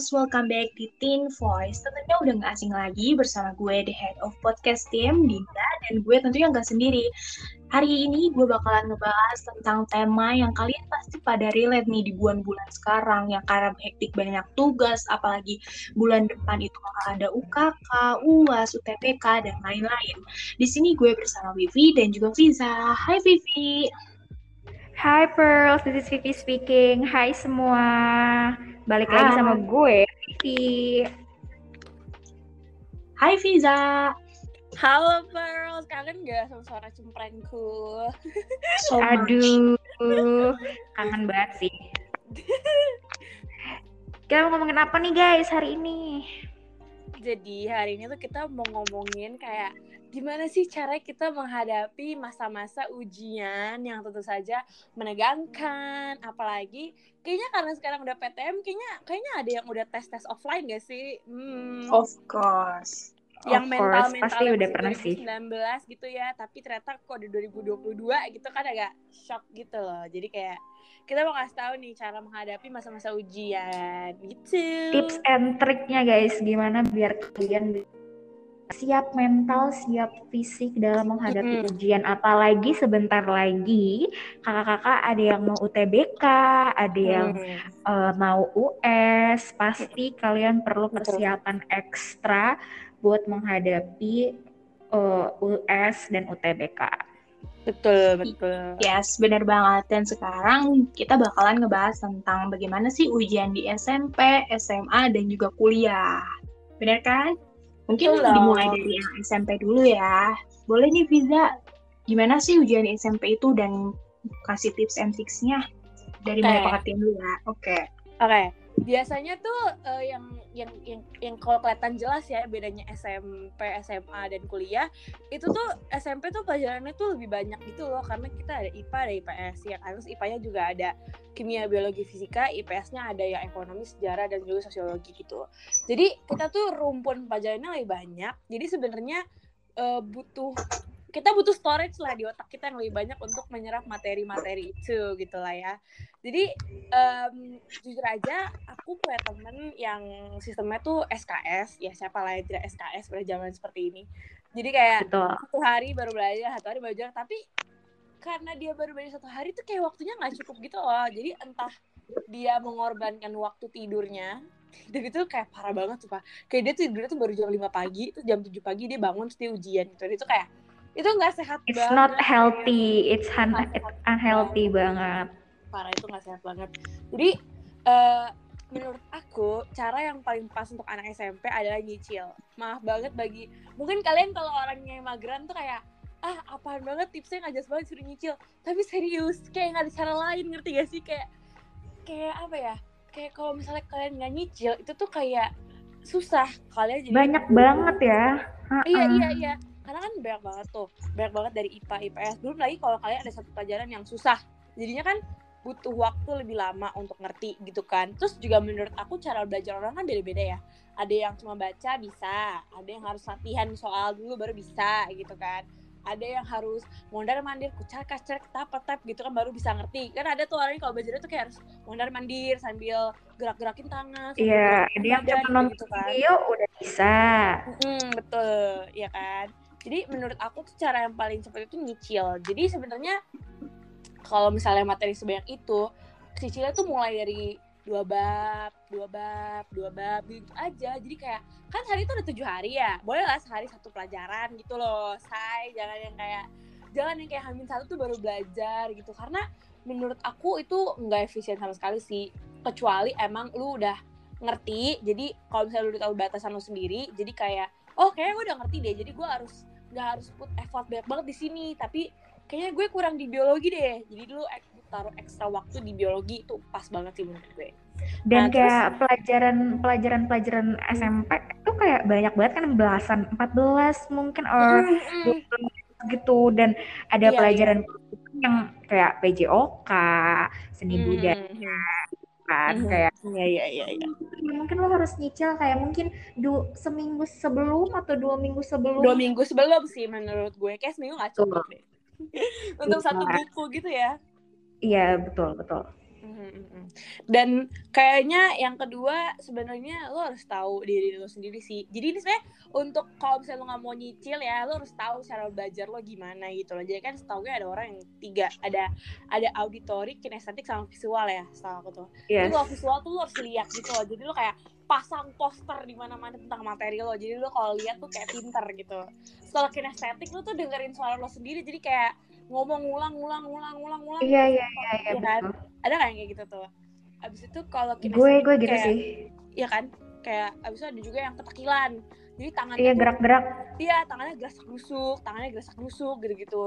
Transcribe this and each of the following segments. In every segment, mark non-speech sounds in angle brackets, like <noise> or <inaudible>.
Pulse, welcome back di Teen Voice. Tentunya udah gak asing lagi bersama gue, the head of podcast team, Dinda, dan gue tentunya gak sendiri. Hari ini gue bakalan ngebahas tentang tema yang kalian pasti pada relate nih di bulan-bulan sekarang, yang karena hektik banyak tugas, apalagi bulan depan itu bakal ada UKK, UAS, UTPK, dan lain-lain. Di sini gue bersama Vivi dan juga Fiza. Hai Vivi. Hai Pearl, this is Vivi speaking. Hai semua. Balik Hai. lagi sama gue, Vivi. Hai Fiza. Halo Pearl, kangen gak sama suara cemprengku? So Aduh, kangen banget sih. Kita mau ngomongin apa nih guys hari ini? Jadi hari ini tuh kita mau ngomongin kayak gimana sih cara kita menghadapi masa-masa ujian yang tentu saja menegangkan? Apalagi kayaknya karena sekarang udah PTM kayaknya kayaknya ada yang udah tes tes offline gak sih? Hmm. of course. Yang of mental course, mental pasti udah pernah 2019 sih 19 gitu ya tapi ternyata kok di 2022 gitu kan agak shock gitu loh. Jadi kayak kita mau kasih tahu nih cara menghadapi masa-masa ujian. Gitu. Tips and triknya guys gimana biar kalian siap mental, siap fisik dalam menghadapi mm-hmm. ujian. Apalagi sebentar lagi kakak-kakak ada yang mau UTBK, ada yang mm-hmm. uh, mau US. Pasti kalian perlu persiapan Betul. ekstra buat menghadapi uh, eh, US dan UTBK. Betul, betul. Yes, benar banget. Dan sekarang kita bakalan ngebahas tentang bagaimana sih ujian di SMP, SMA, dan juga kuliah. Benar kan? Mungkin Betul. dimulai dari yang SMP dulu ya. Boleh nih Viza, gimana sih ujian SMP itu dan kasih tips and tricksnya dari okay. mulai paketin dulu ya. Oke. Okay. Oke. Okay. Biasanya tuh uh, yang yang yang yang kalau kelihatan jelas ya bedanya SMP, SMA dan kuliah itu tuh SMP tuh pelajarannya tuh lebih banyak gitu loh karena kita ada IPA ada IPS ya kan IPA-nya juga ada kimia, biologi, fisika, IPS-nya ada yang ekonomi, sejarah dan juga sosiologi gitu. Jadi kita tuh rumpun pelajarannya lebih banyak. Jadi sebenarnya uh, butuh kita butuh storage lah di otak kita yang lebih banyak untuk menyerap materi-materi itu gitu lah ya. Jadi um, jujur aja aku punya temen yang sistemnya tuh SKS ya siapa lah yang tidak SKS pada zaman seperti ini. Jadi kayak Betul. satu hari baru belajar, satu hari baru belajar, tapi karena dia baru belajar satu hari tuh kayak waktunya nggak cukup gitu loh. Jadi entah dia mengorbankan waktu tidurnya dan itu kayak parah banget tuh pak kayak dia tuh tidurnya tuh baru jam 5 pagi terus jam 7 pagi dia bangun terus dia ujian gitu itu kayak itu nggak sehat it's banget. not healthy. it's, un it's unhealthy banget. parah itu nggak sehat banget. Jadi uh, menurut aku cara yang paling pas untuk anak SMP adalah nyicil. Maaf banget bagi mungkin kalian kalau orangnya mageran tuh kayak ah apaan banget tipsnya nggak jelas banget suruh nyicil. Tapi serius kayak nggak ada cara lain ngerti gak sih? Kayak kayak apa ya? Kayak kalau misalnya kalian nggak nyicil itu tuh kayak susah. Kalian jadi banyak banget ya. Iya iya iya karena kan banyak banget tuh banyak banget dari IPA IPS belum lagi kalau kalian ada satu pelajaran yang susah. Jadinya kan butuh waktu lebih lama untuk ngerti gitu kan. Terus juga menurut aku cara belajar orang kan beda-beda ya. Ada yang cuma baca bisa. Ada yang harus latihan soal dulu baru bisa gitu kan. Ada yang harus mondar mandir kucak kacak tap tap gitu kan baru bisa ngerti. Kan ada tuh orang kalau belajar itu kayak harus mondar mandir sambil gerak gerakin tangan iya ada yang cuma nonton gitu kan. video udah bisa. Hmm, betul. Ya kan jadi menurut aku tuh cara yang paling cepat itu nyicil. Jadi sebenarnya kalau misalnya materi sebanyak itu cicilnya tuh mulai dari dua bab dua bab dua bab gitu aja. Jadi kayak kan hari itu udah tujuh hari ya. Boleh lah sehari satu pelajaran gitu loh. Say jangan yang kayak jangan yang kayak hamil satu tuh baru belajar gitu. Karena menurut aku itu nggak efisien sama sekali sih. Kecuali emang lu udah ngerti jadi kalau misalnya lu udah tahu batasan lu sendiri jadi kayak oh kayaknya gue udah ngerti deh jadi gue harus nggak harus put effort banyak banget di sini tapi kayaknya gue kurang di biologi deh. Jadi dulu taruh ekstra waktu di biologi itu pas banget sih menurut gue. Dan nah, kayak terus, pelajaran pelajaran pelajaran SMP itu kayak banyak banget kan belasan 14 mungkin or mm, mm. gitu. Dan ada iya, pelajaran iya. yang kayak PJOK seni mm, budaya kan mm, kayak iya iya iya ya. mungkin lo harus nyicil kayak mungkin du seminggu sebelum atau dua minggu sebelum. Dua minggu sebelum sih menurut gue kayak seminggu nggak cukup deh. <laughs> Untuk satu buku gitu ya. Iya betul betul. Dan kayaknya yang kedua sebenarnya lo harus tahu diri lo sendiri sih. Jadi ini sebenarnya untuk kalau misalnya lo nggak mau nyicil ya, lo harus tahu cara belajar lo gimana gitu loh. Jadi kan setahu gue ada orang yang tiga, ada ada auditory, kinestetik sama visual ya, setahu aku tuh. Jadi Yes. kalau visual tuh lo harus lihat gitu loh. Jadi lo kayak pasang poster di mana-mana tentang materi lo. Jadi lo kalau lihat tuh kayak pinter gitu. Kalau kinestetik lo tuh dengerin suara lo sendiri. Jadi kayak ngomong ulang ulang ulang ulang ulang Iya iya iya iya Iya kan? betul. ada kan kayak gitu tuh abis itu kalau Gue kinestetik gue gitu kayak, sih. iya kan kayak abis itu ada juga yang ketakilan jadi tangannya Iya gerak-gerak. iya tangannya gerasak gerusuk tangannya gerasak gerusuk gitu gitu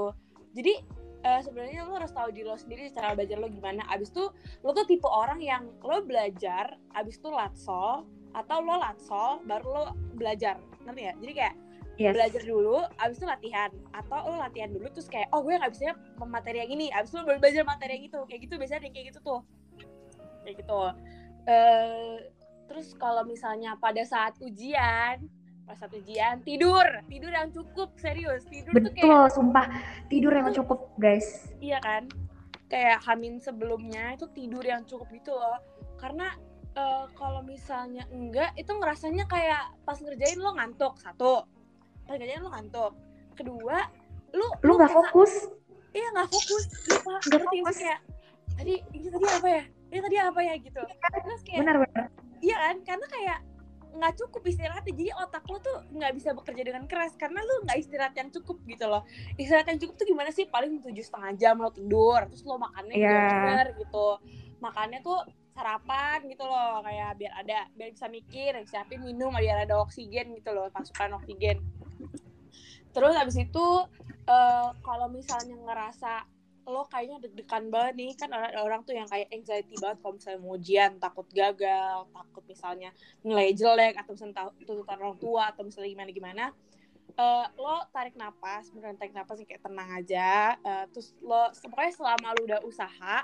jadi eh, sebenarnya lo harus tahu diri lo sendiri cara belajar lo gimana abis itu lo tuh tipe orang yang lo belajar abis itu latsol atau lo latsol baru lo belajar ngerti ya jadi kayak Yes. belajar dulu, abis itu latihan. Atau lo latihan dulu terus kayak oh gue nggak bisa materi yang ini, abis itu baru belajar materi yang itu. Kayak gitu biasanya kayak gitu tuh. Kayak gitu. eh terus kalau misalnya pada saat ujian, pada saat ujian tidur, tidur yang cukup serius, tidur tuh kayak Betul, sumpah. Tidur yang cukup guys. iya kan, kayak hamin sebelumnya itu tidur yang cukup gitu loh, karena eh, kalau misalnya enggak itu ngerasanya kayak pas ngerjain lo ngantuk satu, pas lo ngantuk, kedua lu Lu nggak fokus? iya nggak fokus. Lupa. Nggak fokus. kayak tadi ini tadi apa ya? Ini tadi apa ya gitu. Terus kayak Benar-benar. iya kan? Karena kayak nggak cukup istirahatnya. Jadi otak lo tuh nggak bisa bekerja dengan keras. Karena lu nggak istirahat yang cukup gitu loh. Istirahat yang cukup tuh gimana sih? Paling tujuh setengah jam lo tidur terus lo makannya Iya. bener gitu. Makannya tuh sarapan gitu loh. Kayak biar ada biar bisa mikir siapin minum biar ada oksigen gitu loh. Pasukan oksigen terus habis itu eh, kalau misalnya ngerasa lo kayaknya deg-degan banget nih kan ada orang tuh yang kayak anxiety banget kalau misalnya mau ujian takut gagal takut misalnya nilai jelek atau misalnya tuntutan orang tua atau misalnya gimana gimana. Eh, lo tarik napas beneran tarik napas kayak tenang aja Eh, terus lo pokoknya selama lo udah usaha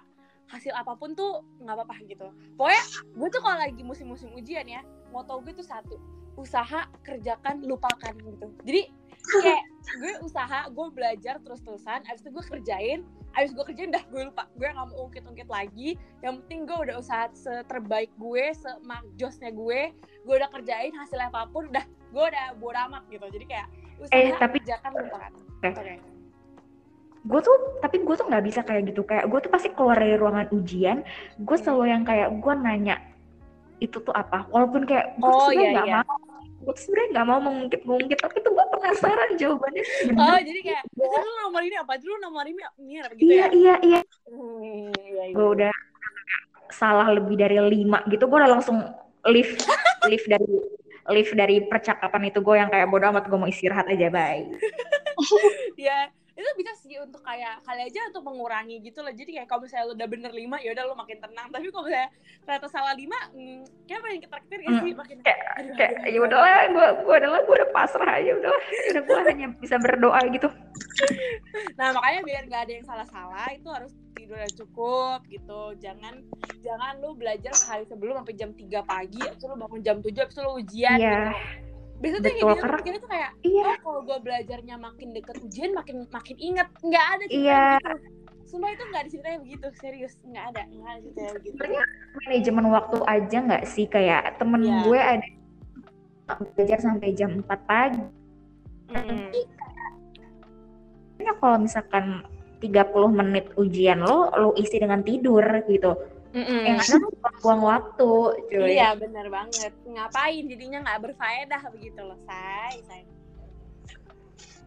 hasil apa pun tuh nggak apa-apa gitu. Pokoknya gue tuh kalau lagi musim-musim ujian ya moto gue tuh satu usaha kerjakan lupakan gitu. Jadi kayak gue usaha gue belajar terus-terusan abis itu gue kerjain abis gue kerjain dah gue lupa gue gak mau ungkit-ungkit lagi yang penting gue udah usaha seterbaik gue semakjosnya gue gue udah kerjain hasil apa pun udah gue udah bodo amat gitu jadi kayak usaha Eh, tapi- kerjakan lupakan Oke. oke Gue tuh, tapi gue tuh nggak bisa kayak gitu. Kayak gue tuh pasti keluar dari ruangan ujian, gue Hmm. selalu yang kayak gue nanya itu tuh apa. Walaupun kayak gue Oh, tuh iya, nggak iya. mau, gue sebenarnya nggak mau mengungkit-ngungkit, tapi tuh gue penasaran jawabannya bener. oh jadi kayak itu dulu nomor ini apa dulu nomor ini ini apa gitu iya ya iya iya. Hmm, iya, iya. Gue udah salah lebih dari lima gitu, gue udah langsung lift, lift dari lift dari percakapan itu gue yang kayak bodo amat gue mau istirahat aja bye. <laughs> ya itu bisa sih untuk kayak kali aja untuk mengurangi gitu loh. Jadi kayak kalau misalnya lu udah bener lima ya udah lu makin tenang. Tapi kalau misalnya ternyata salah lima hmm, kayak makin ketar-ketir gak sih? Makin Kayak kayak ya udahlah gue gue adalah gue udah pasrah aja udahlah. Udah gue hanya bisa berdoa gitu. Nah makanya biar nggak ada yang salah-salah itu harus tidur yang cukup gitu. Jangan jangan lu belajar sehari sebelum sampai jam 3 pagi terus lu bangun jam 7 habis itu lu ujian Iya. gitu biasanya tuh kayak gitu tuh kayak iya. Oh kalau gue belajarnya makin deket ujian makin makin inget. Nggak ada Iya. begitu Sumpah itu nggak ada ceritanya begitu serius. Nggak ada nggak ada begitu sebenarnya manajemen waktu aja nggak sih? Kayak temen Iya. gue ada belajar sampai jam 4 pagi. Mm. Kayaknya kalau misalkan 30 menit ujian lo lo isi dengan tidur gitu Mm-mm. yang ada lo buang waktu cuy Iya benar banget. Ngapain jadinya nggak berfaedah begitu loh, say. say.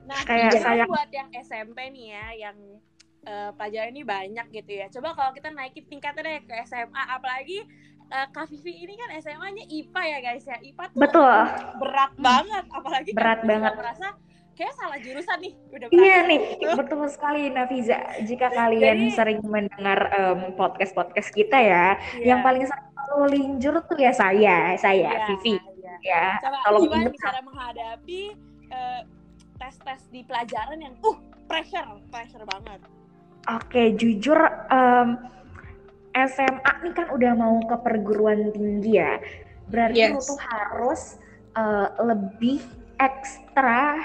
Nah, Kayak jadi sayang- buat yang SMP nih ya, yang eh, pelajaran ini banyak gitu ya. Coba kalau kita naikin tingkatnya deh ke SMA, apalagi eh, Kak Vivi ini kan SMA-nya IPA ya guys ya. IPA tuh betul berat banget, apalagi Kak Berat banget. merasa kayak salah jurusan nih. Udah Iya nih, betul sekali Nafiza. Jika kalian Jadi- sering mendengar podcast podcast kita ya, Iya. yang paling selalu linjur tuh ya saya, saya Iya, Vivi iya. ya. Coba Tolong gimana ingat. cara menghadapi eh, tes-tes di pelajaran yang uh pressure, pressure banget. Oke, jujur em, SMA nih kan udah mau ke perguruan tinggi ya. Berarti Yes. lu tuh harus eh, lebih ekstra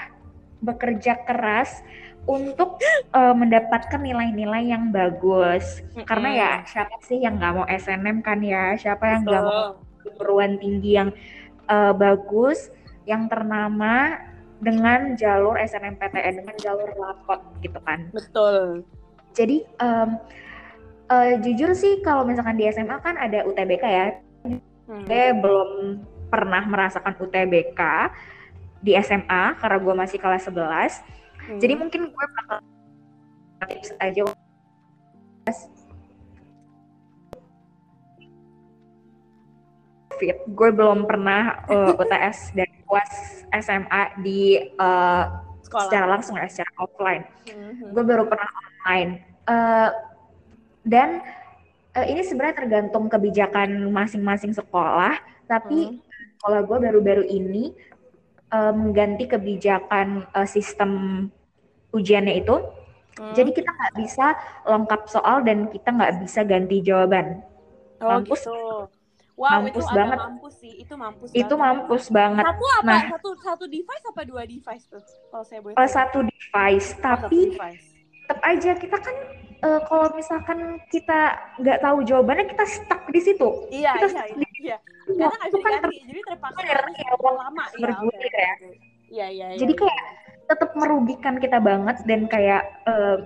bekerja keras untuk uh, mendapatkan nilai-nilai yang bagus. Karena ya siapa sih yang nggak mau SNM kan ya? Siapa yang nggak mau perguruan tinggi yang uh, bagus, yang ternama dengan jalur SNMPTN dengan jalur lapot gitu kan? Betul. Jadi um, uh, jujur sih kalau misalkan di SMA kan ada UTBK ya. Hmm. Gue belum pernah merasakan UTBK di SMA karena gue masih kelas 11 Hmm. Jadi mungkin gue bakal tips aja fit. Gue belum pernah uh, eh, UTS dan UAS SMA di uh, secara langsung ya, secara offline. Mm-hmm. Gue baru pernah online. Uh, dan uh, ini sebenarnya tergantung kebijakan masing-masing sekolah. Tapi mm. kalau gue baru-baru ini uh, mengganti kebijakan uh, sistem ujiannya itu. Hmm. Jadi kita nggak bisa lengkap soal dan kita nggak bisa ganti jawaban. Oh, mampus. Gitu. Wow, mampus itu banget. mampus sih. Itu mampus. Itu banget. mampus banget. Satu apa? Nah, satu satu device apa dua device tuh? Kalau saya boleh. Kalau satu device, oh, tapi tetap aja kita kan uh, kalau misalkan kita nggak tahu jawabannya kita stuck di situ. Iya, kita iya, iya, iya. Karena nggak bisa kan diganti, jadi terpaksa ya, lama. Bergulir ya. Iya, iya, iya. Jadi kayak tetap merugikan kita banget dan kayak uh,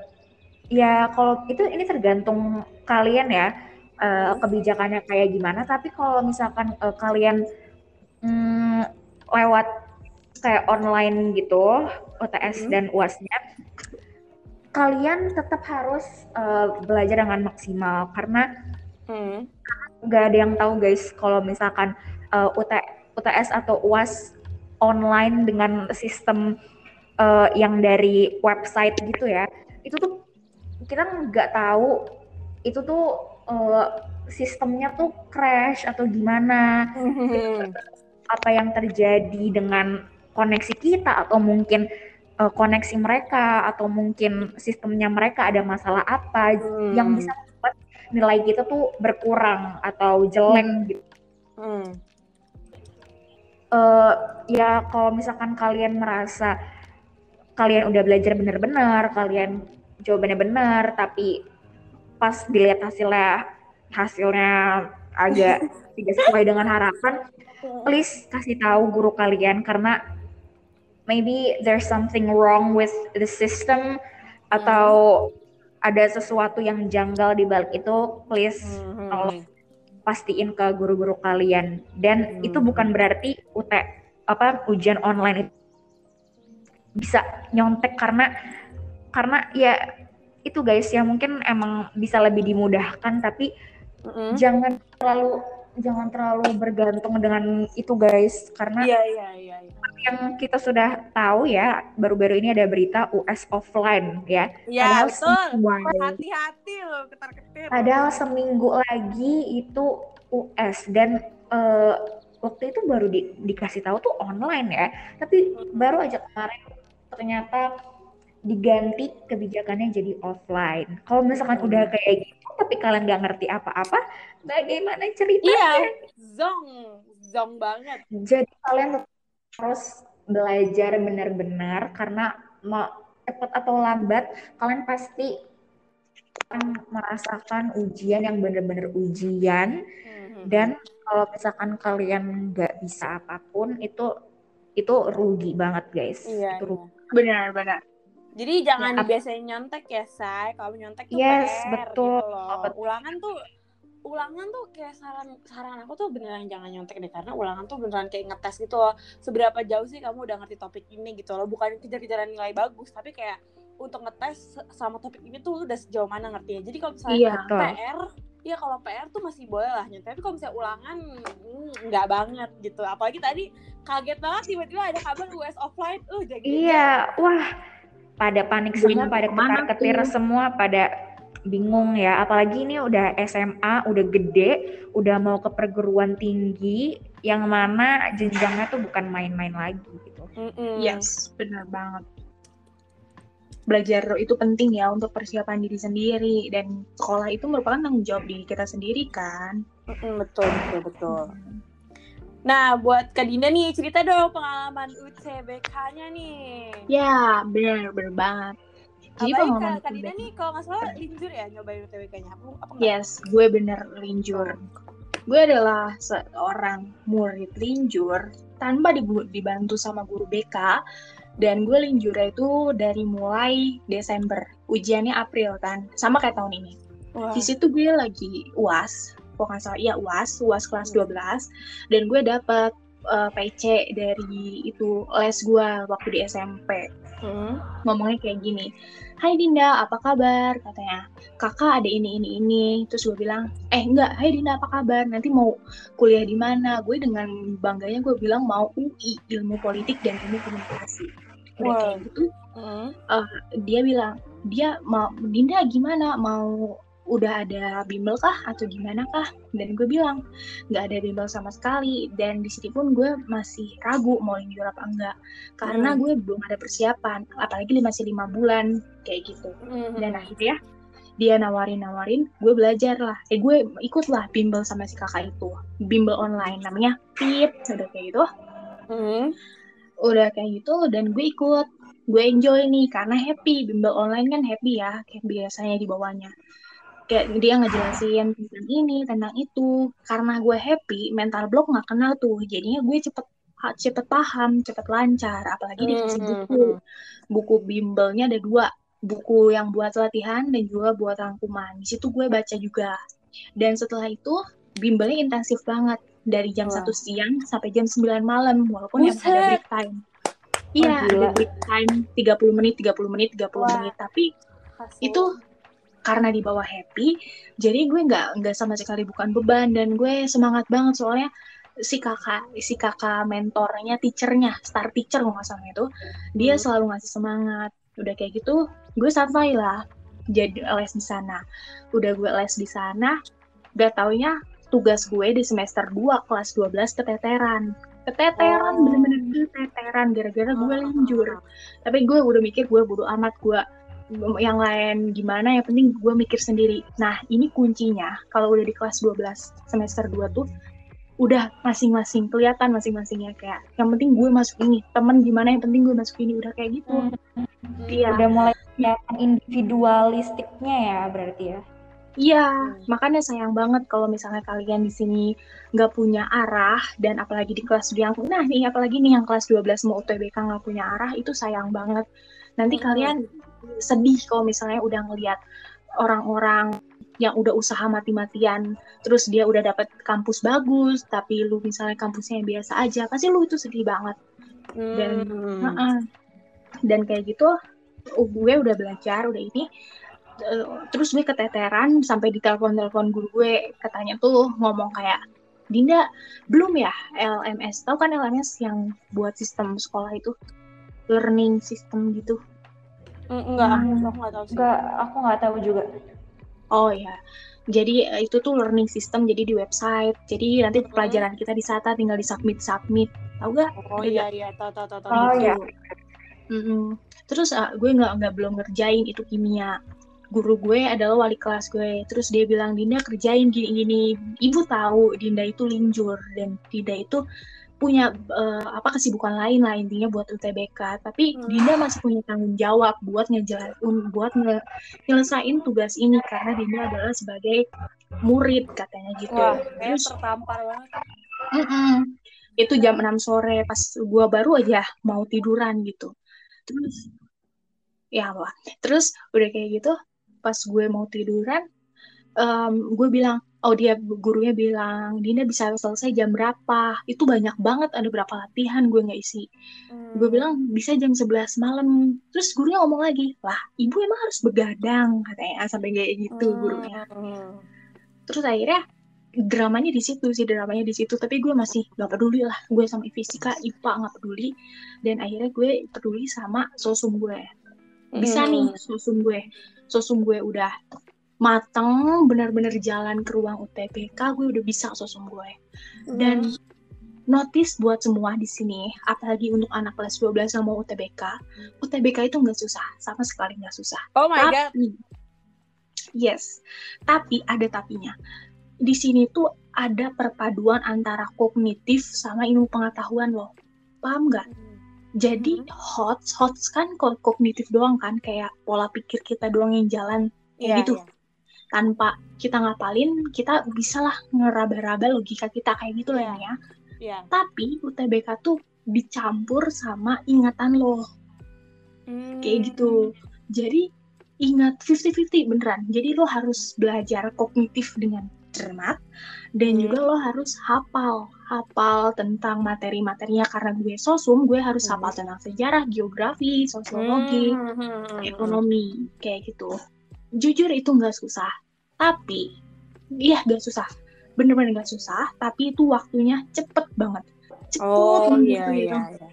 ya kalau itu ini tergantung kalian ya uh, kebijakannya kayak gimana tapi kalau misalkan uh, kalian um, lewat kayak online gitu UTS hmm. dan UASnya kalian tetap harus uh, belajar dengan maksimal karena hmm. nggak ada yang tahu guys kalau misalkan uh, UT, UTS atau UAS online dengan sistem uh, yang dari website gitu ya itu tuh kita nggak tahu itu tuh uh, sistemnya tuh crash atau gimana mm-hmm. apa yang terjadi dengan koneksi kita atau mungkin uh, koneksi mereka atau mungkin sistemnya mereka ada masalah apa mm. yang bisa membuat nilai kita tuh berkurang atau jelek mm. gitu. Mm. Uh, ya kalau misalkan kalian merasa kalian udah belajar bener-bener, kalian jawabannya benar, tapi pas dilihat hasilnya hasilnya agak <laughs> tidak sesuai dengan harapan, please kasih tahu guru kalian karena maybe there's something wrong with the system atau ada sesuatu yang janggal di balik itu, please mm-hmm. tolong pastiin ke guru-guru kalian. Dan itu bukan berarti UT apa ujian online itu bisa nyontek karena karena ya itu guys ya mungkin emang bisa lebih dimudahkan tapi mm-hmm. jangan terlalu jangan terlalu bergantung dengan itu guys karena iya, iya, iya, iya. yang kita sudah tahu ya baru-baru ini ada berita US offline ya. Iya betul. Hati-hati loh ketar-ketir. Padahal seminggu lagi itu US dan uh, waktu itu baru di, dikasih tahu tuh online ya. Tapi baru aja kemarin ternyata diganti kebijakannya jadi offline. Kalau misalkan hmm. udah kayak gitu, tapi kalian nggak ngerti apa-apa, bagaimana ceritanya? Iya, zong, zong banget. Jadi kalian harus belajar benar-benar karena mau cepat atau lambat, kalian pasti akan merasakan ujian yang benar-benar ujian. Hmm. Dan kalau misalkan kalian nggak bisa apa pun, itu itu rugi banget guys. Iya, itu rugi. Iya benar benar jadi jangan ya, dibiasain nyontek ya say kalau nyontek tuh yes, PR betul. gitu loh ulangan tuh ulangan tuh kayak saran saran aku tuh beneran jangan nyontek deh. Karena ulangan tuh beneran kayak ngetes gitu loh. Seberapa jauh sih kamu udah ngerti topik ini gitu loh. Bukan kejar-kejaran nilai bagus tapi kayak untuk ngetes sama topik ini tuh udah sejauh mana ngerti ya jadi kalau misalnya iya, PR Iya kalau PR tuh masih boleh lah nyontek. Tapi kalau misalnya ulangan nggak banget gitu. Apalagi tadi kaget banget tiba-tiba ada kabar US offline. Uh jadi iya wah pada panik semua pada ketar ketir semua pada bingung ya. Apalagi ini udah SMA udah gede udah mau ke perguruan tinggi yang mana jenjangnya tuh bukan main-main lagi gitu. Mm -mm. yes benar banget. Belajar itu penting ya untuk persiapan diri sendiri. Dan sekolah itu merupakan tanggung jawab diri kita sendiri kan? Mm -mm, betul betul betul. Mm. Nah, buat Kak Dinda nih, cerita dong pengalaman UTBK-nya nih. Ya, bener, bener banget. Jadi Apalagi pengalaman Kak, Kak. Dina nih kalau nggak salah linjur ya nyobain UTBK-nya. Aku apa enggak? Yes, gue bener linjur. Gue adalah seorang murid linjur tanpa dibantu sama guru BK. Dan gue linjurnya itu dari mulai Desember. Ujiannya April kan, sama kayak tahun ini. Wah. Di situ gue lagi UAS, kok nggak salah, iya UAS, UAS kelas 12. Dan gue dapet eh, PC dari itu les gue waktu di SMP Hmm. ngomongnya kayak gini Hai Dinda apa kabar? Katanya kakak ada ini ini ini. Terus gue bilang eh enggak. Hai Dinda apa kabar? Nanti mau kuliah di mana? Gue dengan bangganya gue bilang mau UI ilmu politik dan ilmu komunikasi. Udah Wow. kayak gitu Hmm. dia bilang dia mau Dinda gimana? Mau udah ada bimbel kah? Atau gimana kah? Dan gue bilang nggak ada bimbel sama sekali. Dan di sini pun gue masih ragu mau linjur apa enggak karena Hmm. gue belum ada persiapan apalagi masih lima bulan kayak gitu. Hmm. dan akhirnya dia nawarin nawarin gue belajar lah. Eh gue ikut lah bimbel sama si kakak itu. Bimbel online namanya Pip udah kayak gitu. Hmm. udah kayak gitu dan gue ikut. Gue enjoy nih karena happy. Bimbel online kan happy ya kayak biasanya di bawahnya kayak dia ngejelasin tentang ini tentang itu. Karena gue happy mental block nggak kenal tuh. Jadinya gue cepet cepet paham cepet lancar. Apalagi dikasih Hmm. buku. Buku bimbelnya ada dua. Buku yang buat latihan dan juga buat rangkuman. Di situ gue baca juga. Dan setelah itu bimbelnya intensif banget. Dari jam satu siang sampai jam 9 malam walaupun yang ada Buset. break time. Iya gila. ada break time 30 menit 30 menit 30 Wah. menit. Tapi Hasil. itu karena di bawah happy jadi gue nggak nggak sama sekali bukan beban dan gue semangat banget soalnya si kakak si kakak mentornya teachernya star teacher nggak salah itu dia Hmm. selalu ngasih semangat. Udah kayak gitu gue santai lah jadi les di sana. Udah gue les di sana gak taunya tugas gue di semester 2 kelas 12 keteteran. Keteteran Oh. bener-bener keteteran gara-gara gue linjur tapi gue udah mikir gue bodo amat gue yang lain gimana yang penting gue mikir sendiri nah ini kuncinya kalau udah di kelas 12 semester 2 tuh udah masing-masing kelihatan masing-masingnya kayak yang penting gue masuk ini temen gimana yang penting gue masuk ini udah kayak gitu Hmm. iya Udah mulai kelihatan individualistiknya ya berarti ya. Iya, Hmm. makanya sayang banget kalau misalnya kalian di sini nggak punya arah dan apalagi di kelas yang nah nih apalagi nih yang kelas 12 mau UTBK nggak punya arah itu sayang banget. Nanti Hmm. kalian sedih kalau misalnya udah ngelihat orang-orang yang udah usaha mati-matian terus dia udah dapet kampus bagus tapi lu misalnya kampusnya yang biasa aja pasti lu itu sedih banget dan Hmm. Heeh. dan kayak gitu uh, gue udah belajar udah ini Eh, terus gue keteteran sampai ditelepon telepon guru gue katanya tuh ngomong kayak Dinda belum ya LMS tahu kan LMS yang buat sistem sekolah itu learning system gitu enggak, aku, Hmm. aku nggak tahu sih. Enggak, aku nggak tahu juga. oh ya jadi eh, itu tuh learning system jadi di website jadi nanti Mhm. pelajaran kita di SATA tinggal di submit submit tahu gak Oh iya iya, tahu tahu tahu tahu. Oh, gitu. iya. Mm-mm. Terus ah, gue nggak nggak belum ngerjain itu kimia. Guru gue adalah wali kelas gue. Terus dia bilang Dinda kerjain gini-gini. Ibu tahu Dinda itu linjur dan Dinda itu punya eh, apa kesibukan lain lah intinya buat UTBK. Tapi Hmm. Dinda masih punya tanggung jawab buat ngejelasin, buat nge- nyelesain tugas ini karena Dinda adalah sebagai murid katanya gitu. Wah, Terus tertampar banget. Mm-mm. Itu jam 6 sore pas gua baru aja mau tiduran gitu. Terus ya apa? Terus udah kayak gitu pas gue mau tiduran em, gue bilang oh dia gurunya bilang Dinda bisa selesai jam berapa? Itu banyak banget ada berapa latihan gue nggak isi. Hmm. Gue bilang bisa jam 11 malam. Terus gurunya ngomong lagi, "Lah, ibu emang harus begadang," katanya sampai kayak gitu gurunya Hmm. terus akhirnya dramanya di situ sih dramanya di situ tapi gue masih gak peduli lah gue sama fisika IPA nggak peduli dan akhirnya gue peduli sama sosum gue bisa Hmm. nih sosum gue sosum gue udah mateng benar-benar jalan ke ruang UTBK gue udah bisa sosum gue dan Hmm. notice buat semua di sini apalagi untuk anak kelas 12 yang mau UTBK UTBK itu nggak susah sama sekali nggak susah Oh my god. tapi yes tapi ada tapinya di sini tuh ada perpaduan antara kognitif sama ilmu pengetahuan loh paham nggak Jadi Mhm. HOTS, HOTS kan ko- kognitif doang kan, kayak pola pikir kita doang yang jalan kayak Iya, gitu. iya. Tanpa kita ngapalin, kita bisalah ngeraba-raba logika kita kayak gitu lah ya. Iya. Tapi UTBK tuh dicampur sama ingatan lo kayak Hmm. gitu. Jadi ingat 50-50 beneran. Jadi lo harus belajar kognitif dengan cermat dan Hmm. juga lo harus hafal hafal tentang materi-materinya karena gue sosum gue harus Hmm. hafal tentang sejarah, geografi, sosiologi, Hmm, hmm, hmm, hmm. ekonomi kayak gitu. Jujur itu nggak susah, tapi iya nggak susah, bener-bener nggak susah. Tapi itu waktunya cepet banget, cepet Oh banget iya gitu. iya. iya.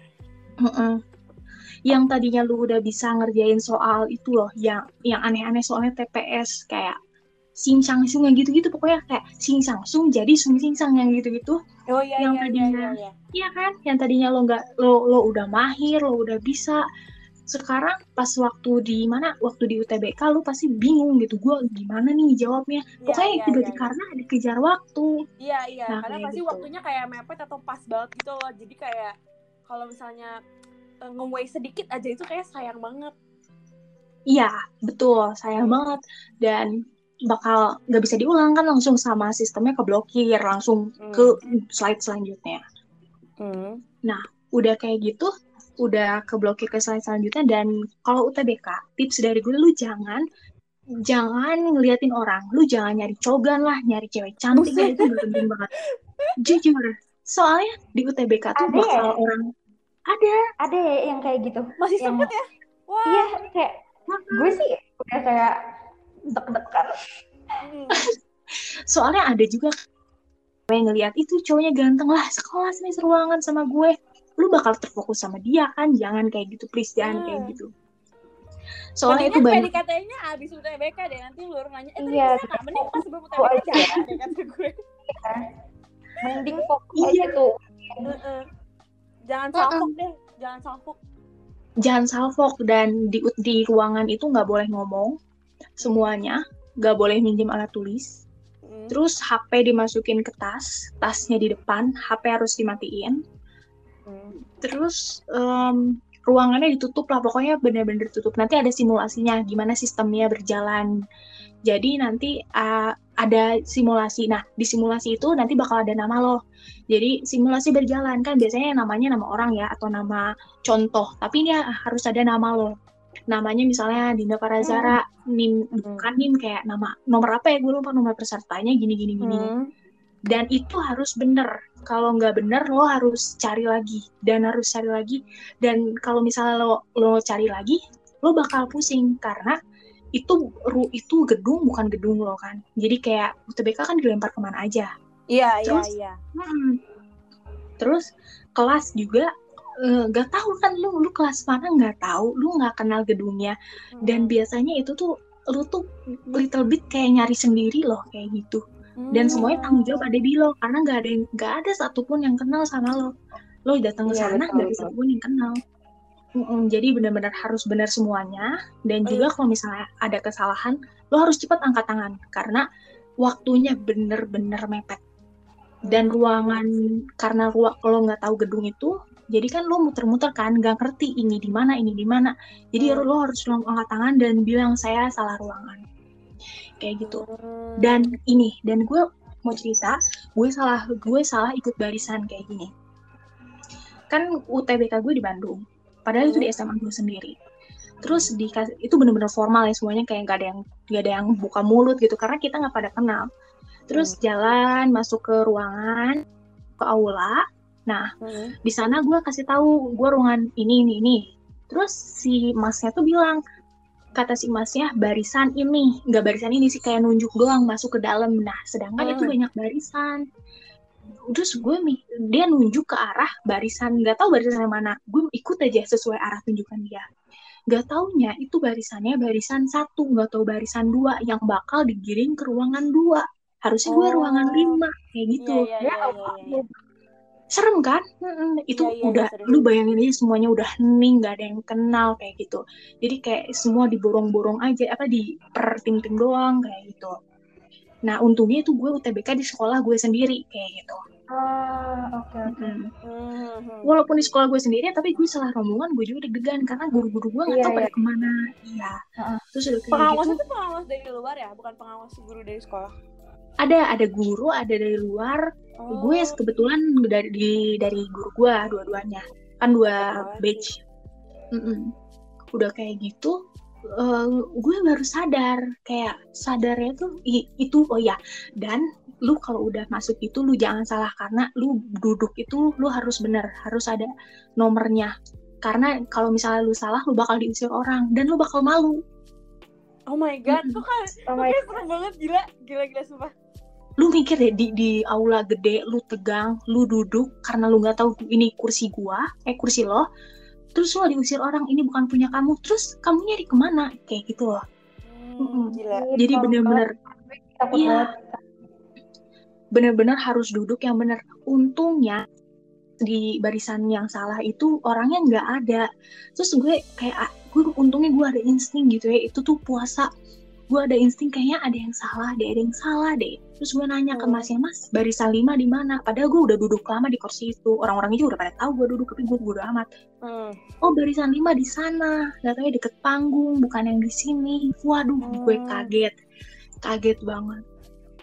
Heeh. Yang tadinya lu udah bisa ngerjain soal itu loh, yang yang aneh-aneh soalnya TPS kayak sing sang sung yang gitu-gitu pokoknya kayak sing sang sung jadi sung sing sang yang gitu-gitu. Oh iya Yang iya iya tadinya- iya. iya. Iya kan? Yang tadinya lo nggak lo lo udah mahir, lo udah bisa. Sekarang pas waktu di mana? Waktu di UTBK lo pasti bingung gitu. Gua gimana nih jawabnya? Iya, Pokoknya iya, tiba iya, iya. karena dikejar waktu. Iya iya, Nah, karena pasti gitu. waktunya kayak mepet atau pas banget gitu loh. Jadi kayak kalau misalnya uh, nge-waste sedikit aja itu kayak sayang banget. Iya, betul. Sayang Hmm. banget. Dan bakal nggak bisa diulang kan langsung sama sistemnya keblokir langsung Hmm. ke slide selanjutnya. Hmm. Udah kayak gitu, udah keblokir ke slide selanjutnya dan kalau UTBK tips dari gue lu jangan jangan ngeliatin orang, lu jangan nyari cogan lah, nyari cewek cantik Buset. itu penting banget. Jujur, soalnya di UTBK tuh Ada bakal ya? orang ada Ada ya yang kayak gitu. Masih Yang- sempet ya? Wah. Iya, kayak gue sih udah kayak deg-degan. Soalnya ada juga yang ngeliat itu cowoknya ganteng lah sekelas nih seruangan sama gue lu bakal terfokus sama dia kan jangan kayak gitu please jangan Hmm. kayak gitu soalnya itu Mendingan banyak PDKT-nya abis UTBK deh nanti lu nanya, eh tadi Iya, bisa nggak? Mending pas sebelum Itu UTBK aja. deh kata gue. Mending fokus Iya. aja tuh. Heeh. Jangan salfok deh, jangan salfok. jangan salfok dan di di ruangan itu nggak boleh ngomong semuanya nggak boleh minjem alat tulis Hmm. terus HP dimasukin ke tas tasnya di depan HP harus dimatiin Hmm. terus em, ruangannya ditutup lah pokoknya bener-bener ditutup. Nanti ada simulasinya gimana sistemnya berjalan. Jadi nanti uh, ada simulasi. Nah di simulasi itu nanti bakal ada nama lo jadi simulasi berjalan. Kan biasanya namanya nama orang ya atau nama contoh. Tapi ini harus ada nama lo namanya misalnya Dinda Parazara nim bukan nim kayak nama nomor apa ya? Gue lupa nomor pesertanya gini gini gini. Hmm. Dan itu harus bener kalau nggak bener lo harus cari lagi dan harus cari lagi dan kalau misalnya lo lo cari lagi lo bakal pusing karena itu ru itu gedung bukan gedung lo kan jadi kayak UTBK kan dilempar ke mana aja Iya, iya, Terus? iya. Hmm. terus kelas juga eh, nggak tahu kan lu lu kelas mana nggak tahu lu nggak kenal gedungnya dan Hmm. biasanya itu tuh lu tuh little bit kayak nyari sendiri loh kayak gitu dan Hmm. semuanya tanggung jawab ada di lo karena nggak ada yang nggak ada satupun yang kenal sama lo. Lo datang ke Iya, sana nggak ada satupun yang kenal. Mm-mm, jadi benar-benar harus benar semuanya. Dan juga kalau misalnya ada kesalahan lo harus cepat angkat tangan. Karena waktunya bener-bener mepet. Dan ruangan karena ruang kalau nggak tahu gedung itu jadi kan lo muter-muter kan nggak ngerti ini di mana ini di mana. Jadi Hmm. lo harus langsung angkat tangan dan bilang saya salah ruangan kayak gitu. Hmm. dan ini dan gue mau cerita gue salah gue salah ikut barisan kayak gini. Kan UTBK gue di Bandung padahal itu di SMA gue sendiri. Terus di itu bener-bener formal ya semuanya kayak nggak ada yang nggak ada yang buka mulut gitu karena kita nggak pada kenal. Terus jalan masuk ke ruangan ke aula. Nah Hmm. di sana gue kasih tahu gue ruangan ini ini ini. Terus si masnya tuh bilang kata si masnya barisan ini. Nggak barisan ini sih kayak nunjuk doang masuk ke dalam. Nah sedangkan itu Hmm. banyak barisan. Terus gue mi- dia nunjuk ke arah barisan. Nggak tahu barisan yang mana. Gue ikut aja sesuai arah tunjukan dia. Nggak taunya itu barisannya barisan satu nggak tahu barisan dua yang bakal digiring ke ruangan dua. Harusnya gue Oh. ruangan lima kayak gitu. Iya, iya, iya, iya, iya. Serem kan Mm-mm, itu Iya, iya, udah lu bayangin aja semuanya udah hening nggak ada yang kenal kayak gitu jadi kayak semua diborong-borong aja apa di per tim-tim doang kayak gitu nah untungnya itu gue UTBK di sekolah gue sendiri kayak gitu Ah, oke oke. Mm-mm. Hmm. walaupun di sekolah gue sendiri tapi gue salah rombongan gue juga deg-degan karena guru-guru gue nggak Iya, tahu pada iya. ke mana iya Heeh. terus udah kayak Pengawas gitu itu pengawas dari luar ya, bukan pengawas guru dari sekolah. Ada ada guru ada dari luar. Oh. gue kebetulan dari di, dari guru gue dua-duanya. Kan dua Oh, batch. Mm-mm. udah kayak gitu eh, gue baru sadar. Kayak sadarnya tuh i- itu oh ya dan lu kalau udah masuk itu lu jangan salah. Karena lu duduk itu lu harus bener. Harus ada nomornya. Karena kalau misalnya lu salah lu bakal diusir orang. Dan lu bakal malu. Oh my god, tuh kan, Oh my serem banget. Gila, gila gila sumpah. Lu mikir deh di di aula gede lu tegang lu duduk karena lu nggak tahu ini kursi gua eh kursi lo terus lo diusir orang ini bukan punya kamu terus kamu nyari ke mana? Kayak gitu loh. Hmm, gila. jadi bener-bener Iya. bener-bener harus duduk yang bener. Untungnya di barisan yang salah itu orangnya nggak ada. Terus gue kayak ah, gue untungnya gue ada insting gitu ya itu tuh puasa gue ada insting kayaknya ada yang salah deh ada yang salah deh. Terus gue nanya ke Hmm. masnya mas barisan lima di mana? Padahal gue udah duduk lama di kursi itu. Orang-orang itu udah pada tahu gue duduk tapi gue bodo amat. Hmm. oh barisan lima di sana. Datanya deket panggung bukan yang di sini. Waduh gue Hmm. kaget. Kaget banget.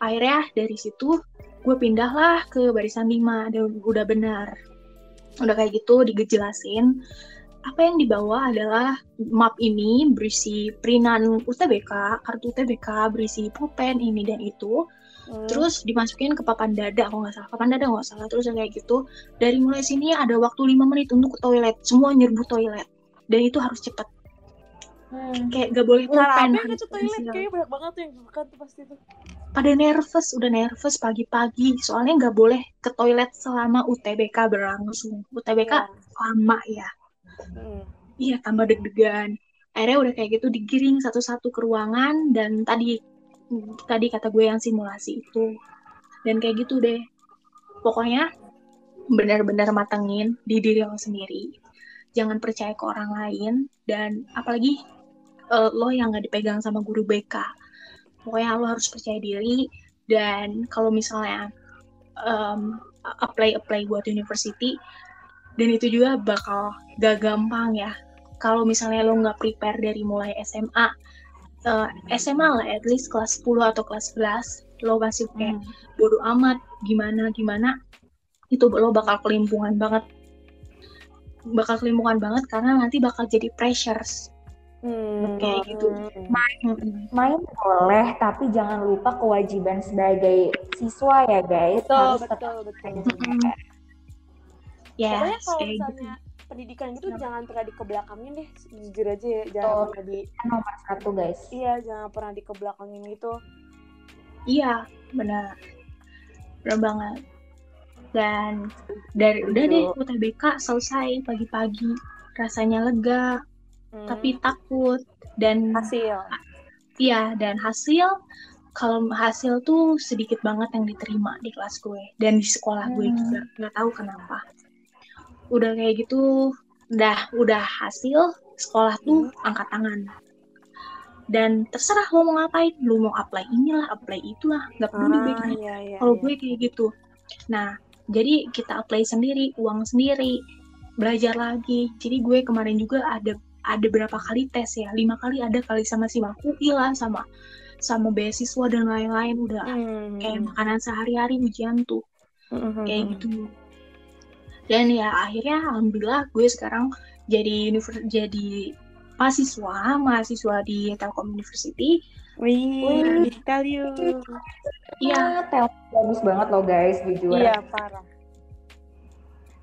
Akhirnya dari situ gue pindah lah ke barisan lima. Dan udah benar. Udah kayak gitu digejelasin apa yang dibawa adalah map ini berisi perinan UTBK kartu UTBK berisi pulpen ini dan itu. Hmm. terus dimasukin ke papan dada kalau nggak salah. Papan dada nggak salah terus kayak gitu. Dari mulai sini ada waktu lima menit untuk ke toilet. Semua nyerbu toilet. Dan itu harus cepet. Hmm. kayak gak boleh Nah, pulpen apa yang harus ke toilet. kayaknya banyak banget tuh yang bukan tuh pasti tuh. pada nervous udah nervous pagi-pagi. Soalnya nggak boleh ke toilet selama UTBK berlangsung. UTBK Iya. lama ya Hmm. iya tambah deg-degan. Akhirnya udah kayak gitu digiring satu-satu ke ruangan dan tadi tadi kata gue yang simulasi itu. Dan kayak gitu deh. Pokoknya benar-benar matengin di diri lo sendiri. Jangan percaya ke orang lain dan apalagi eh, lo yang nggak dipegang sama guru BK pokoknya lo harus percaya diri dan kalau misalnya em, apply apply buat university dan itu juga bakal gak gampang ya kalau misalnya lo nggak prepare dari mulai SMA eh, SMA lah at least kelas 10 atau kelas 11 lo masih kayak Hmm. bodo amat gimana gimana itu lo bakal kelimpungan banget bakal kelimpungan banget karena nanti bakal jadi pressures Hmm. Kayak gitu. Mm-mm. Main boleh, tapi jangan lupa kewajiban sebagai siswa ya guys. Betul, Harus betul, tetap betul. Mm-mm. Pokoknya yes kalau gitu misalnya pendidikan gitu Kenapa? jangan pernah dikebelakangin deh, jujur aja ya, jangan Betul. pernah di nomor satu guys. iya, jangan pernah dikebelakangin gitu. Iya, benar. Benar banget. Dan dari udah deh UTBK selesai pagi-pagi. Rasanya lega, Hmm. tapi takut. Dan hasil. iya, dan hasil kalau hasil tuh sedikit banget yang diterima di kelas gue dan di sekolah gue Hmm. juga nggak tahu kenapa. Udah kayak gitu, udah udah hasil sekolah tuh angkat tangan. Dan terserah lo mau ngapain, lo mau apply inilah, apply itulah, nggak peduli gue Ah, iya, iya, kalau iya. gue kayak gitu. Nah, jadi kita apply sendiri, uang sendiri, belajar lagi. Jadi gue kemarin juga ada ada berapa kali tes ya, lima kali ada kali sama si UI lah, sama sama beasiswa dan lain-lain udah Hmm. kayak makanan sehari-hari ujian tuh Hmm. kayak gitu. Dan ya akhirnya alhamdulillah gue sekarang jadi univer- jadi mahasiswa mahasiswa di Telkom University. Wih, tell you. Iya, Ah, tel bagus banget loh guys, jujur. Iya, parah.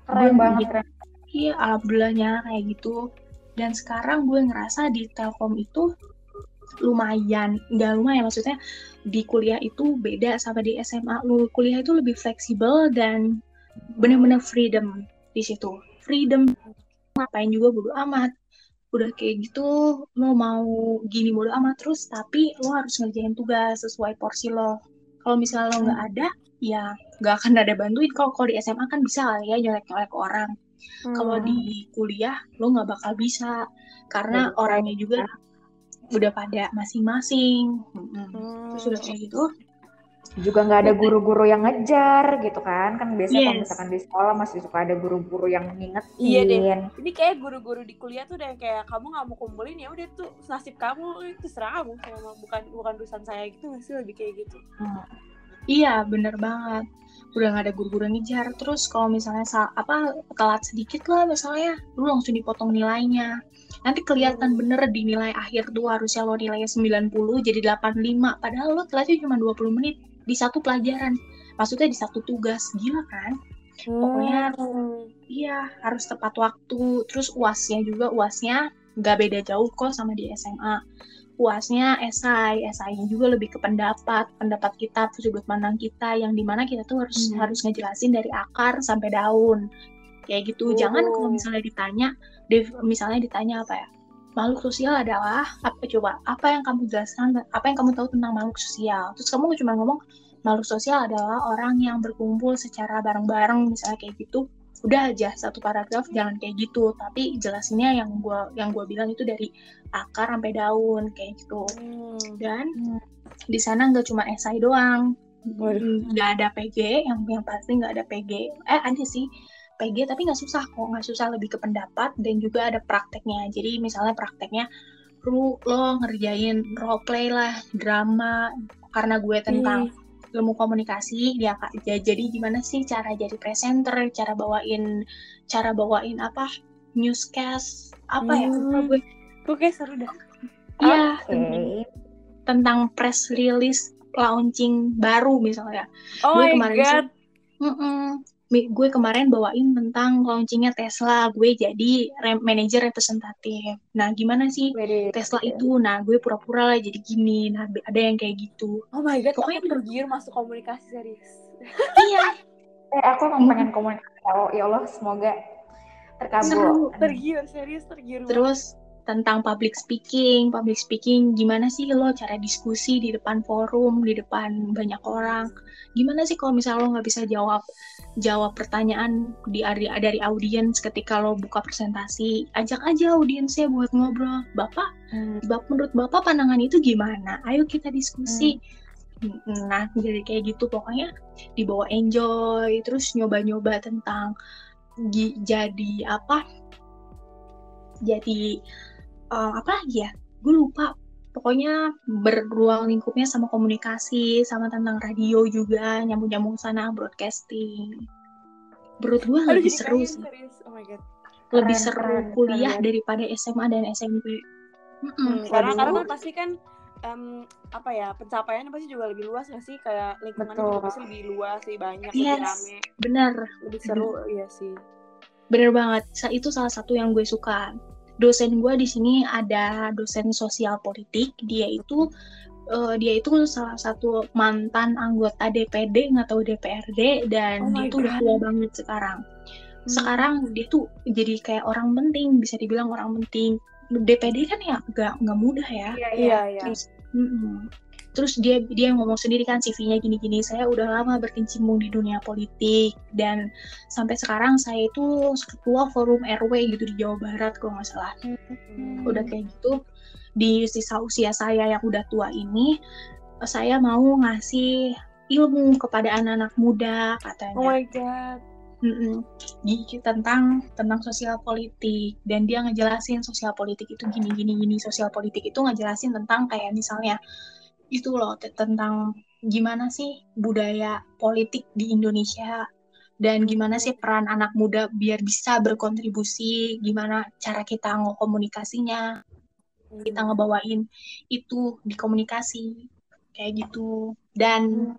Keren banget, gitu. keren. Iya, alhamdulillahnya kayak gitu. Dan sekarang gue ngerasa di Telkom itu lumayan, nggak lumayan maksudnya di kuliah itu beda sama di SMA. Lu kuliah itu lebih fleksibel dan bener-bener freedom di situ. Freedom ngapain juga bodo amat. Udah kayak gitu, lo mau gini bodo amat terus, tapi lo harus ngerjain tugas sesuai porsi lo. Kalau misalnya lo nggak ada, ya nggak akan ada bantuin. Kalau kalau di SMA kan bisa kali ya nyolek-nyolek orang kalau Hmm. di kuliah lo nggak bakal bisa karena Betul. orangnya juga udah pada masing-masing. Hmm. terus udah kayak gitu juga nggak ada guru-guru yang ngejar gitu kan kan biasanya kalau Yes. misalkan di sekolah masih suka ada guru-guru yang ngingetin Iya deh. Ini kayak guru-guru di kuliah tuh udah yang kayak kamu nggak mau kumpulin ya udah tuh nasib kamu itu serah kamu Emang bukan bukan urusan saya gitu nggak sih lebih kayak gitu. Iya, bener banget. Udah nggak ada guru-guru yang ngejar. Terus kalau misalnya sa- apa telat sedikit lah misalnya, lu langsung dipotong nilainya. Nanti kelihatan Hmm. bener di nilai akhir tuh harusnya lo nilainya 90 jadi 85. Padahal lo telatnya cuma 20 menit di satu pelajaran. Maksudnya di satu tugas. Gila kan? Pokoknya Hmm. Iya, harus tepat waktu. Terus UASnya juga, UASnya nggak beda jauh kok sama di SMA. UASnya esai, esainya juga lebih ke pendapat, pendapat kita, sudut pandang kita, yang di mana kita tuh harus Hmm. harus ngejelasin dari akar sampai daun. Kayak gitu. Jangan Oh. kalau misalnya ditanya, misalnya ditanya apa ya? Makhluk sosial adalah apa coba? Apa yang kamu jelaskan? Apa yang kamu tahu tentang makhluk sosial? Terus kamu cuma ngomong makhluk sosial adalah orang yang berkumpul secara bareng-bareng misalnya kayak gitu udah aja satu paragraf jangan kayak gitu tapi jelasinnya yang gua yang gua bilang itu dari akar sampai daun kayak gitu Hmm. dan Hmm. di sana nggak cuma esai doang nggak ada PG yang yang pasti nggak ada PG eh ada sih PG tapi nggak susah kok nggak susah lebih ke pendapat dan juga ada prakteknya jadi misalnya prakteknya lu lo ngerjain role play lah drama karena gue tentang ilmu komunikasi ya kak Ja- jadi gimana sih cara jadi presenter cara bawain cara bawain apa newscast apa ya Hmm. lupa gue Kok kayak seru dah. Iya, Oke. tentang, tentang press release launching baru misalnya Oh Gue my kemarin god. Mm-mm. Mi- gue kemarin bawain tentang launchingnya Tesla gue jadi rem- manajer representatif nah gimana sih Wede. Tesla itu nah gue pura-pura lah jadi gini nah ada yang kayak gitu Oh my god, Pokoknya tergiur masuk komunikasi serius. iya <laughs> Eh, aku emang pengen komunikasi tahu. Ya Allah, semoga terkabul. Tergiur, serius tergiur. terus tentang public speaking. Public speaking gimana sih lo cara diskusi di depan forum di depan banyak orang? Gimana sih kalau misalnya lo nggak bisa jawab jawab pertanyaan di dari, dari audiens ketika lo buka presentasi? Ajak aja audiensnya buat ngobrol. Bapak Hmm. Bap- menurut bapak pandangan itu gimana? Ayo kita diskusi. Nah jadi kayak gitu. Pokoknya dibawa enjoy terus nyoba-nyoba tentang jadi apa? Jadi eh, apa lagi ya gue lupa pokoknya beruang lingkupnya sama komunikasi sama tentang radio juga nyambung-nyambung sana broadcasting menurut gue Aduh, lebih seru sih serius. Oh my god. lebih Keren, seru keren, kuliah keren. daripada SMA dan SMP. Hmm, karena karena kan pasti kan em, apa ya pencapaiannya pasti juga lebih luas nggak sih kayak lingkungannya Betul. juga pasti lebih luas lebih banyak lebih Yes. rame bener lebih seru iya sih bener banget itu salah satu yang gue suka dosen gue di sini ada dosen sosial politik. Dia itu eh, dia itu salah satu mantan anggota DPD nggak tahu DPRD dan Oh dia tuh udah tua banget sekarang. Sekarang dia tuh jadi kayak orang penting bisa dibilang orang penting. DPD kan ya nggak nggak mudah ya. Iya, iya. Terus, mm-mm. Terus dia dia ngomong sendiri kan CV-nya gini-gini. Saya udah lama berkecimpung di dunia politik dan sampai sekarang saya itu ketua forum RW gitu di Jawa Barat kalau nggak salah. Hmm. Udah kayak gitu di sisa usia saya yang udah tua ini saya mau ngasih ilmu kepada anak-anak muda katanya. oh my god Mm-mm. Tentang tentang sosial politik dan dia ngejelasin sosial politik itu gini gini gini sosial politik itu ngejelasin tentang kayak misalnya itu loh te- tentang gimana sih budaya politik di Indonesia dan gimana sih peran anak muda biar bisa berkontribusi gimana cara kita ngokomunikasinya kita ngebawain itu di komunikasi kayak gitu dan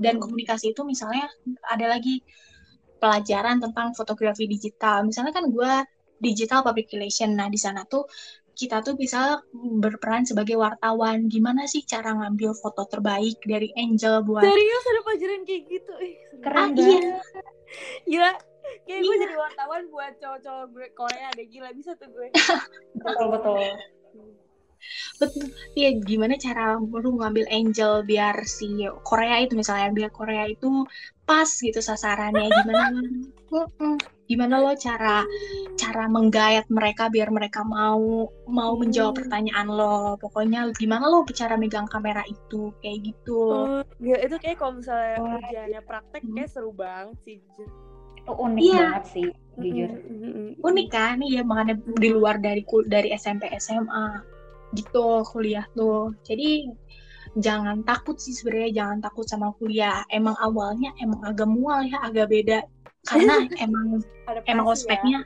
dan komunikasi itu misalnya ada lagi pelajaran tentang fotografi digital. Misalnya kan gue digital public relation. Nah, di sana tuh kita tuh bisa berperan sebagai wartawan. Gimana sih cara ngambil foto terbaik dari Angel buat serius ada pelajaran kayak gitu Ih. Keren Ah, banget. iya. <laughs> gila kayak gue Iya. jadi wartawan buat cowok-cowok gue Korea ada gila bisa tuh gue <laughs> Betul, betul. betul iya gimana cara lu ngambil Angel biar si Korea itu misalnya biar Korea itu pas gitu sasarannya gimana <laughs> Mm-mm. gimana lo cara cara menggayat mereka biar mereka mau mau menjawab pertanyaan lo? Pokoknya gimana lo cara megang kamera itu? Kayak gitu. Oh, gila, itu kayak kalau misalnya Wah, ujiannya praktek kayak seru banget sih. Itu unik Iya. banget sih, jujur. Mm, mm, mm, unik kan? Iya makanya di luar dari dari SMP SMA gitu kuliah tuh jadi jangan takut sih sebenarnya jangan takut sama kuliah. Emang awalnya emang agak mual ya agak beda karena <laughs> emang Adaptasi Emang ya. ospeknya?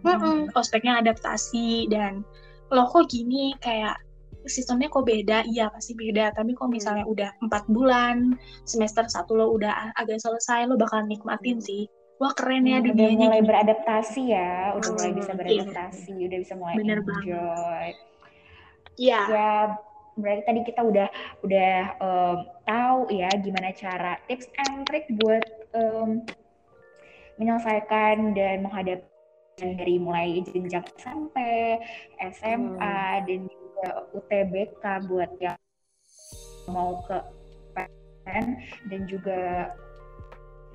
Mm-mm, ospeknya adaptasi dan loh kok gini kayak sistemnya kok beda iya pasti beda tapi kok misalnya udah empat bulan semester satu lo udah agak selesai lo bakal nikmatin sih wah keren ya Hmm, udah mulai gini. beradaptasi ya, udah mulai bisa Hmm, iya. beradaptasi, udah bisa mulai Bener enjoy. Iya. Ya, berarti tadi kita udah udah em, tahu ya gimana cara tips and trick buat em, menyelesaikan dan menghadapi dari mulai jenjang SMP, SMA, dan juga UTBK buat yang mau ke PTN dan juga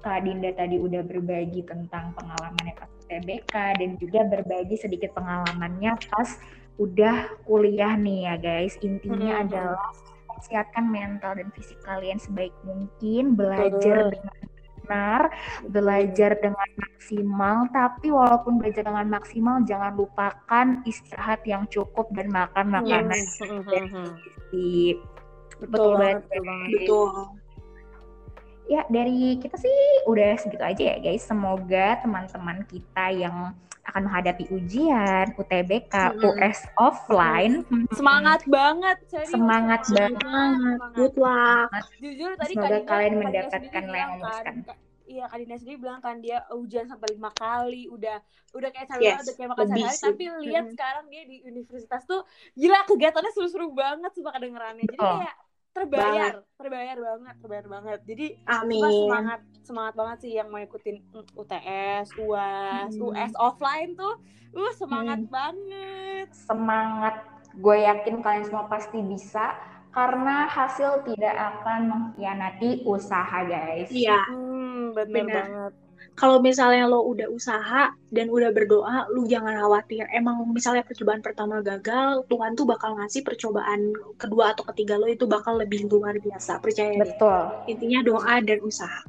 Kak Dinda tadi udah berbagi tentang pengalamannya pas UTBK dan juga berbagi sedikit pengalamannya pas udah kuliah nih ya guys. Intinya Mhm. adalah persiapkan mental dan fisik kalian sebaik mungkin, belajar Betul. dengan benar, belajar dengan maksimal, tapi walaupun belajar dengan maksimal jangan lupakan istirahat yang cukup dan makan makanan Yes. yang mhm. bergizi. Betul banget, banget. betul banget. betul Ya, dari kita sih udah segitu aja ya guys. Semoga teman-teman kita yang akan menghadapi ujian, UTBK, Mm-mm. US offline, Semangat banget, serius. Semangat banget. banget Semangat. good luck Jujur tadi Semoga kalian Dinda mendapatkan yang bilang memuaskan. Iya, Kak Dinda sendiri bilang kan dia ujian sampai lima kali, udah udah kayak Yes, sehari udah kayak makan sehari, sih. tapi lihat Mm. sekarang dia di universitas tuh gila kegiatannya seru-seru banget sumpah kedengerannya. Jadi Betul. kayak terbayar, terbayar banget, terbayar banget. Jadi amin semangat semangat banget sih yang mau ikutin UTS, UAS, Hmm. US offline tuh, uh semangat Hmm. banget. semangat. Gue yakin kalian semua pasti bisa karena hasil tidak akan mengkhianati usaha guys. iya Hmm, bener Benar. banget. Kalau misalnya lo udah usaha dan udah berdoa, lu jangan khawatir. Emang misalnya percobaan pertama gagal, Tuhan tuh bakal ngasih percobaan kedua atau ketiga lo itu bakal lebih luar biasa. Percaya deh. Betul. Intinya doa dan usaha.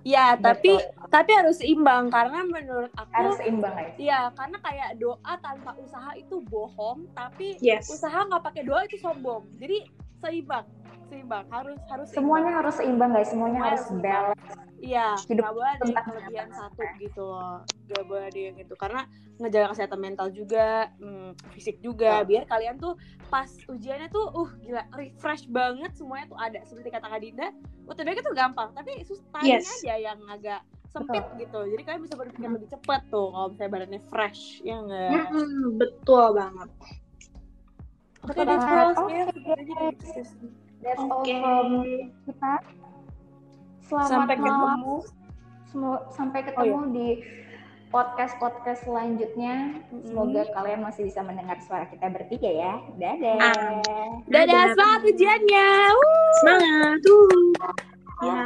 Ya, tapi Betul. tapi harus seimbang karena menurut aku Harus seimbang guys. Iya, karena kayak doa tanpa usaha itu bohong, tapi Yes. usaha nggak pakai doa itu sombong. Jadi seimbang, seimbang harus harus Semuanya seimbang. harus seimbang guys. Semuanya Semuanya harus balance. Iya, Hidup nggak boleh ada tentang kelebihan satu gitu loh. Nggak boleh ada yang itu. Karena ngejaga kesehatan mental juga, hmm, fisik juga. Betul. Biar kalian tuh pas ujiannya tuh, uh gila, refresh banget semuanya tuh ada. Seperti kata Kak Dinda, UTBK tuh gampang. Tapi sus timingnya Yes. aja yang agak sempit gitu. Jadi kalian bisa berpikir lebih cepat tuh kalau misalnya badannya fresh. Ya nggak? Mm-mm, betul banget. Oke, Betul that's banget. all. Oke, That's all Oke. from kita. Selamat Sampai malam. ketemu. Semo- sampai Oh, ketemu di podcast-podcast selanjutnya. Mm-mm. Semoga kalian masih bisa mendengar suara kita bertiga ya. Dadah. Amin. Dadah, semangat ujiannya. Semangat. Tuh. Ya.